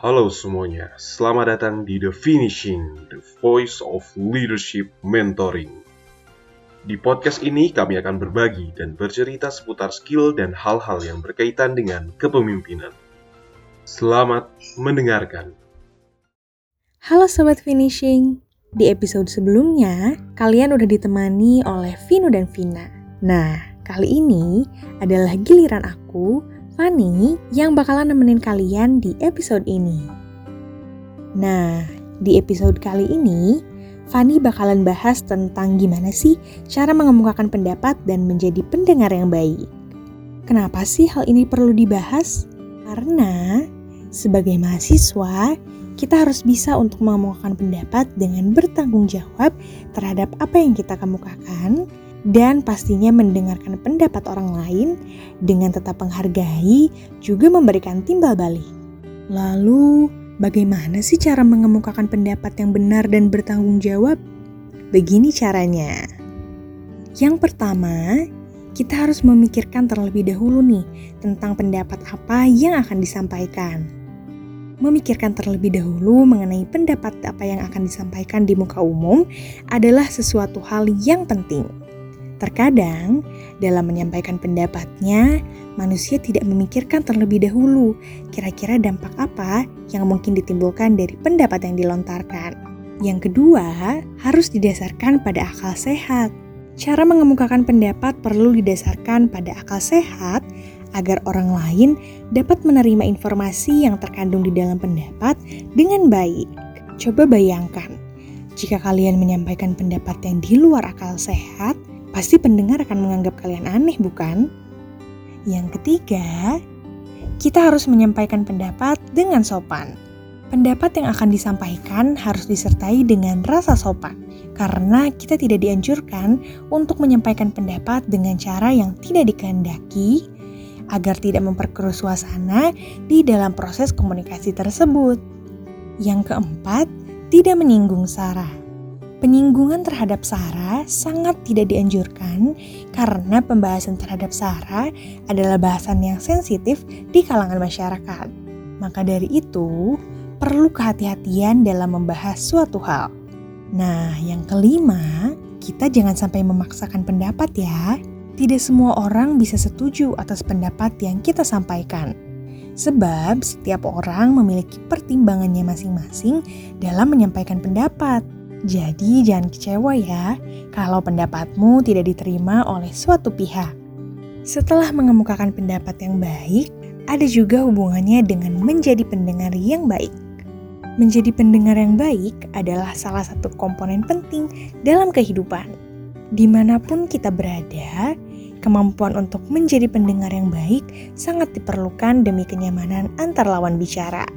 Halo semuanya, selamat datang di The Finishing, The Voice of Leadership Mentoring. Di podcast ini kami akan berbagi dan bercerita seputar skill dan hal-hal yang berkaitan dengan kepemimpinan. Selamat mendengarkan. Halo Sobat Finishing, di episode sebelumnya kalian udah ditemani oleh Vino dan Vina. Nah, kali ini adalah giliran aku Fani yang bakalan nemenin kalian di episode ini. Nah, di episode kali ini, Fani bakalan bahas tentang gimana sih cara mengemukakan pendapat dan menjadi pendengar yang baik. Kenapa sih hal ini perlu dibahas? Karena sebagai mahasiswa, kita harus bisa untuk mengemukakan pendapat dengan bertanggung jawab terhadap apa yang kita kemukakan dan pastinya mendengarkan pendapat orang lain dengan tetap menghargai juga memberikan timbal balik. Lalu, bagaimana sih cara mengemukakan pendapat yang benar dan bertanggung jawab? Begini caranya. Yang pertama, kita harus memikirkan terlebih dahulu nih tentang pendapat apa yang akan disampaikan. Memikirkan terlebih dahulu mengenai pendapat apa yang akan disampaikan di muka umum adalah sesuatu hal yang penting Terkadang, dalam menyampaikan pendapatnya, manusia tidak memikirkan terlebih dahulu kira-kira dampak apa yang mungkin ditimbulkan dari pendapat yang dilontarkan. Yang kedua, harus didasarkan pada akal sehat. Cara mengemukakan pendapat perlu didasarkan pada akal sehat agar orang lain dapat menerima informasi yang terkandung di dalam pendapat dengan baik. Coba bayangkan, jika kalian menyampaikan pendapat yang di luar akal sehat, pasti pendengar akan menganggap kalian aneh, bukan? Yang ketiga, kita harus menyampaikan pendapat dengan sopan. Pendapat yang akan disampaikan harus disertai dengan rasa sopan, karena kita tidak dianjurkan untuk menyampaikan pendapat dengan cara yang tidak dikehendaki agar tidak memperkeruh suasana di dalam proses komunikasi tersebut. Yang keempat, tidak menyinggung Sarah. Penyinggungan terhadap Sarah sangat tidak dianjurkan karena pembahasan terhadap Sarah adalah bahasan yang sensitif di kalangan masyarakat. Maka dari itu, perlu kehati-hatian dalam membahas suatu hal. Nah, yang kelima, kita jangan sampai memaksakan pendapat ya. Tidak semua orang bisa setuju atas pendapat yang kita sampaikan. Sebab setiap orang memiliki pertimbangannya masing-masing dalam menyampaikan pendapat. Jadi jangan kecewa ya kalau pendapatmu tidak diterima oleh suatu pihak. Setelah mengemukakan pendapat yang baik, ada juga hubungannya dengan menjadi pendengar yang baik. Menjadi pendengar yang baik adalah salah satu komponen penting dalam kehidupan. Di mana pun kita berada, kemampuan untuk menjadi pendengar yang baik sangat diperlukan demi kenyamanan antar lawan bicara.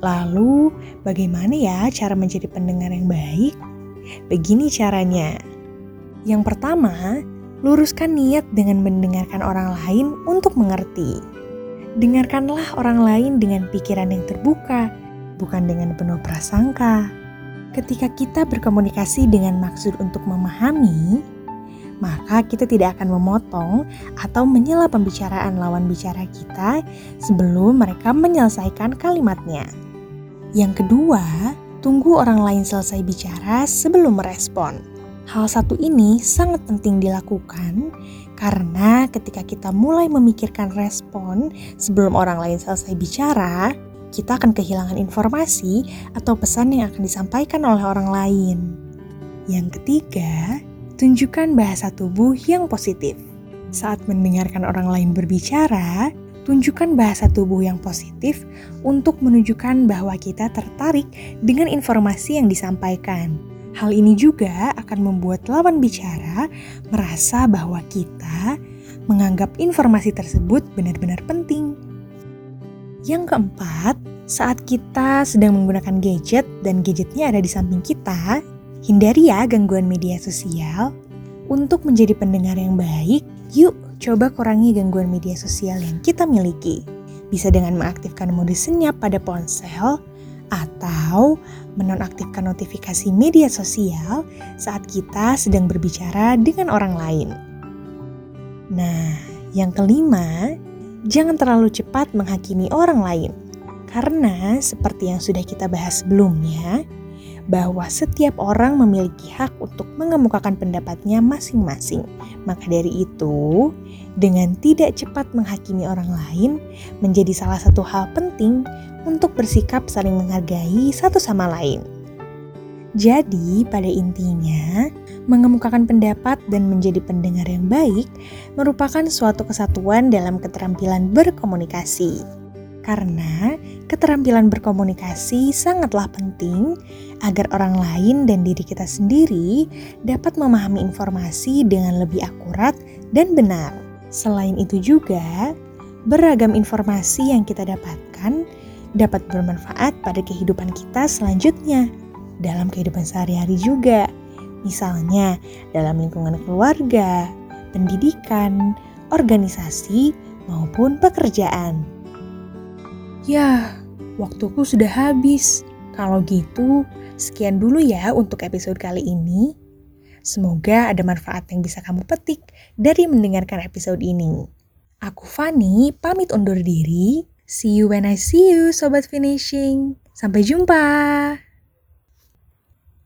Lalu, bagaimana ya cara menjadi pendengar yang baik? Begini caranya. Yang pertama, luruskan niat dengan mendengarkan orang lain untuk mengerti. Dengarkanlah orang lain dengan pikiran yang terbuka, bukan dengan penuh prasangka. Ketika kita berkomunikasi dengan maksud untuk memahami, maka kita tidak akan memotong atau menyela pembicaraan lawan bicara kita sebelum mereka menyelesaikan kalimatnya. Yang kedua, tunggu orang lain selesai bicara sebelum merespon. Hal satu ini sangat penting dilakukan karena ketika kita mulai memikirkan respon sebelum orang lain selesai bicara, kita akan kehilangan informasi atau pesan yang akan disampaikan oleh orang lain. Yang ketiga, tunjukkan bahasa tubuh yang positif. Saat mendengarkan orang lain berbicara, tunjukkan bahasa tubuh yang positif untuk menunjukkan bahwa kita tertarik dengan informasi yang disampaikan. Hal ini juga akan membuat lawan bicara merasa bahwa kita menganggap informasi tersebut benar-benar penting. Yang keempat, saat kita sedang menggunakan gadget dan gadgetnya ada di samping kita, hindari ya gangguan media sosial. Untuk menjadi pendengar yang baik, yuk coba kurangi gangguan media sosial yang kita miliki. Bisa dengan mengaktifkan mode senyap pada ponsel atau menonaktifkan notifikasi media sosial saat kita sedang berbicara dengan orang lain. Nah, yang kelima, jangan terlalu cepat menghakimi orang lain. Karena seperti yang sudah kita bahas sebelumnya, bahwa setiap orang memiliki hak untuk mengemukakan pendapatnya masing-masing. Maka dari itu, dengan tidak cepat menghakimi orang lain menjadi salah satu hal penting untuk bersikap saling menghargai satu sama lain. Jadi, pada intinya, mengemukakan pendapat dan menjadi pendengar yang baik merupakan suatu kesatuan dalam keterampilan berkomunikasi karena keterampilan berkomunikasi sangatlah penting agar orang lain dan diri kita sendiri dapat memahami informasi dengan lebih akurat dan benar. Selain itu juga, beragam informasi yang kita dapatkan dapat bermanfaat pada kehidupan kita selanjutnya dalam kehidupan sehari-hari juga. Misalnya dalam lingkungan keluarga, pendidikan, organisasi, maupun pekerjaan. Ya, waktuku sudah habis. Kalau gitu, sekian dulu ya untuk episode kali ini. Semoga ada manfaat yang bisa kamu petik dari mendengarkan episode ini. Aku Fani, pamit undur diri. See you when I see you, Sobat Finishing. Sampai jumpa!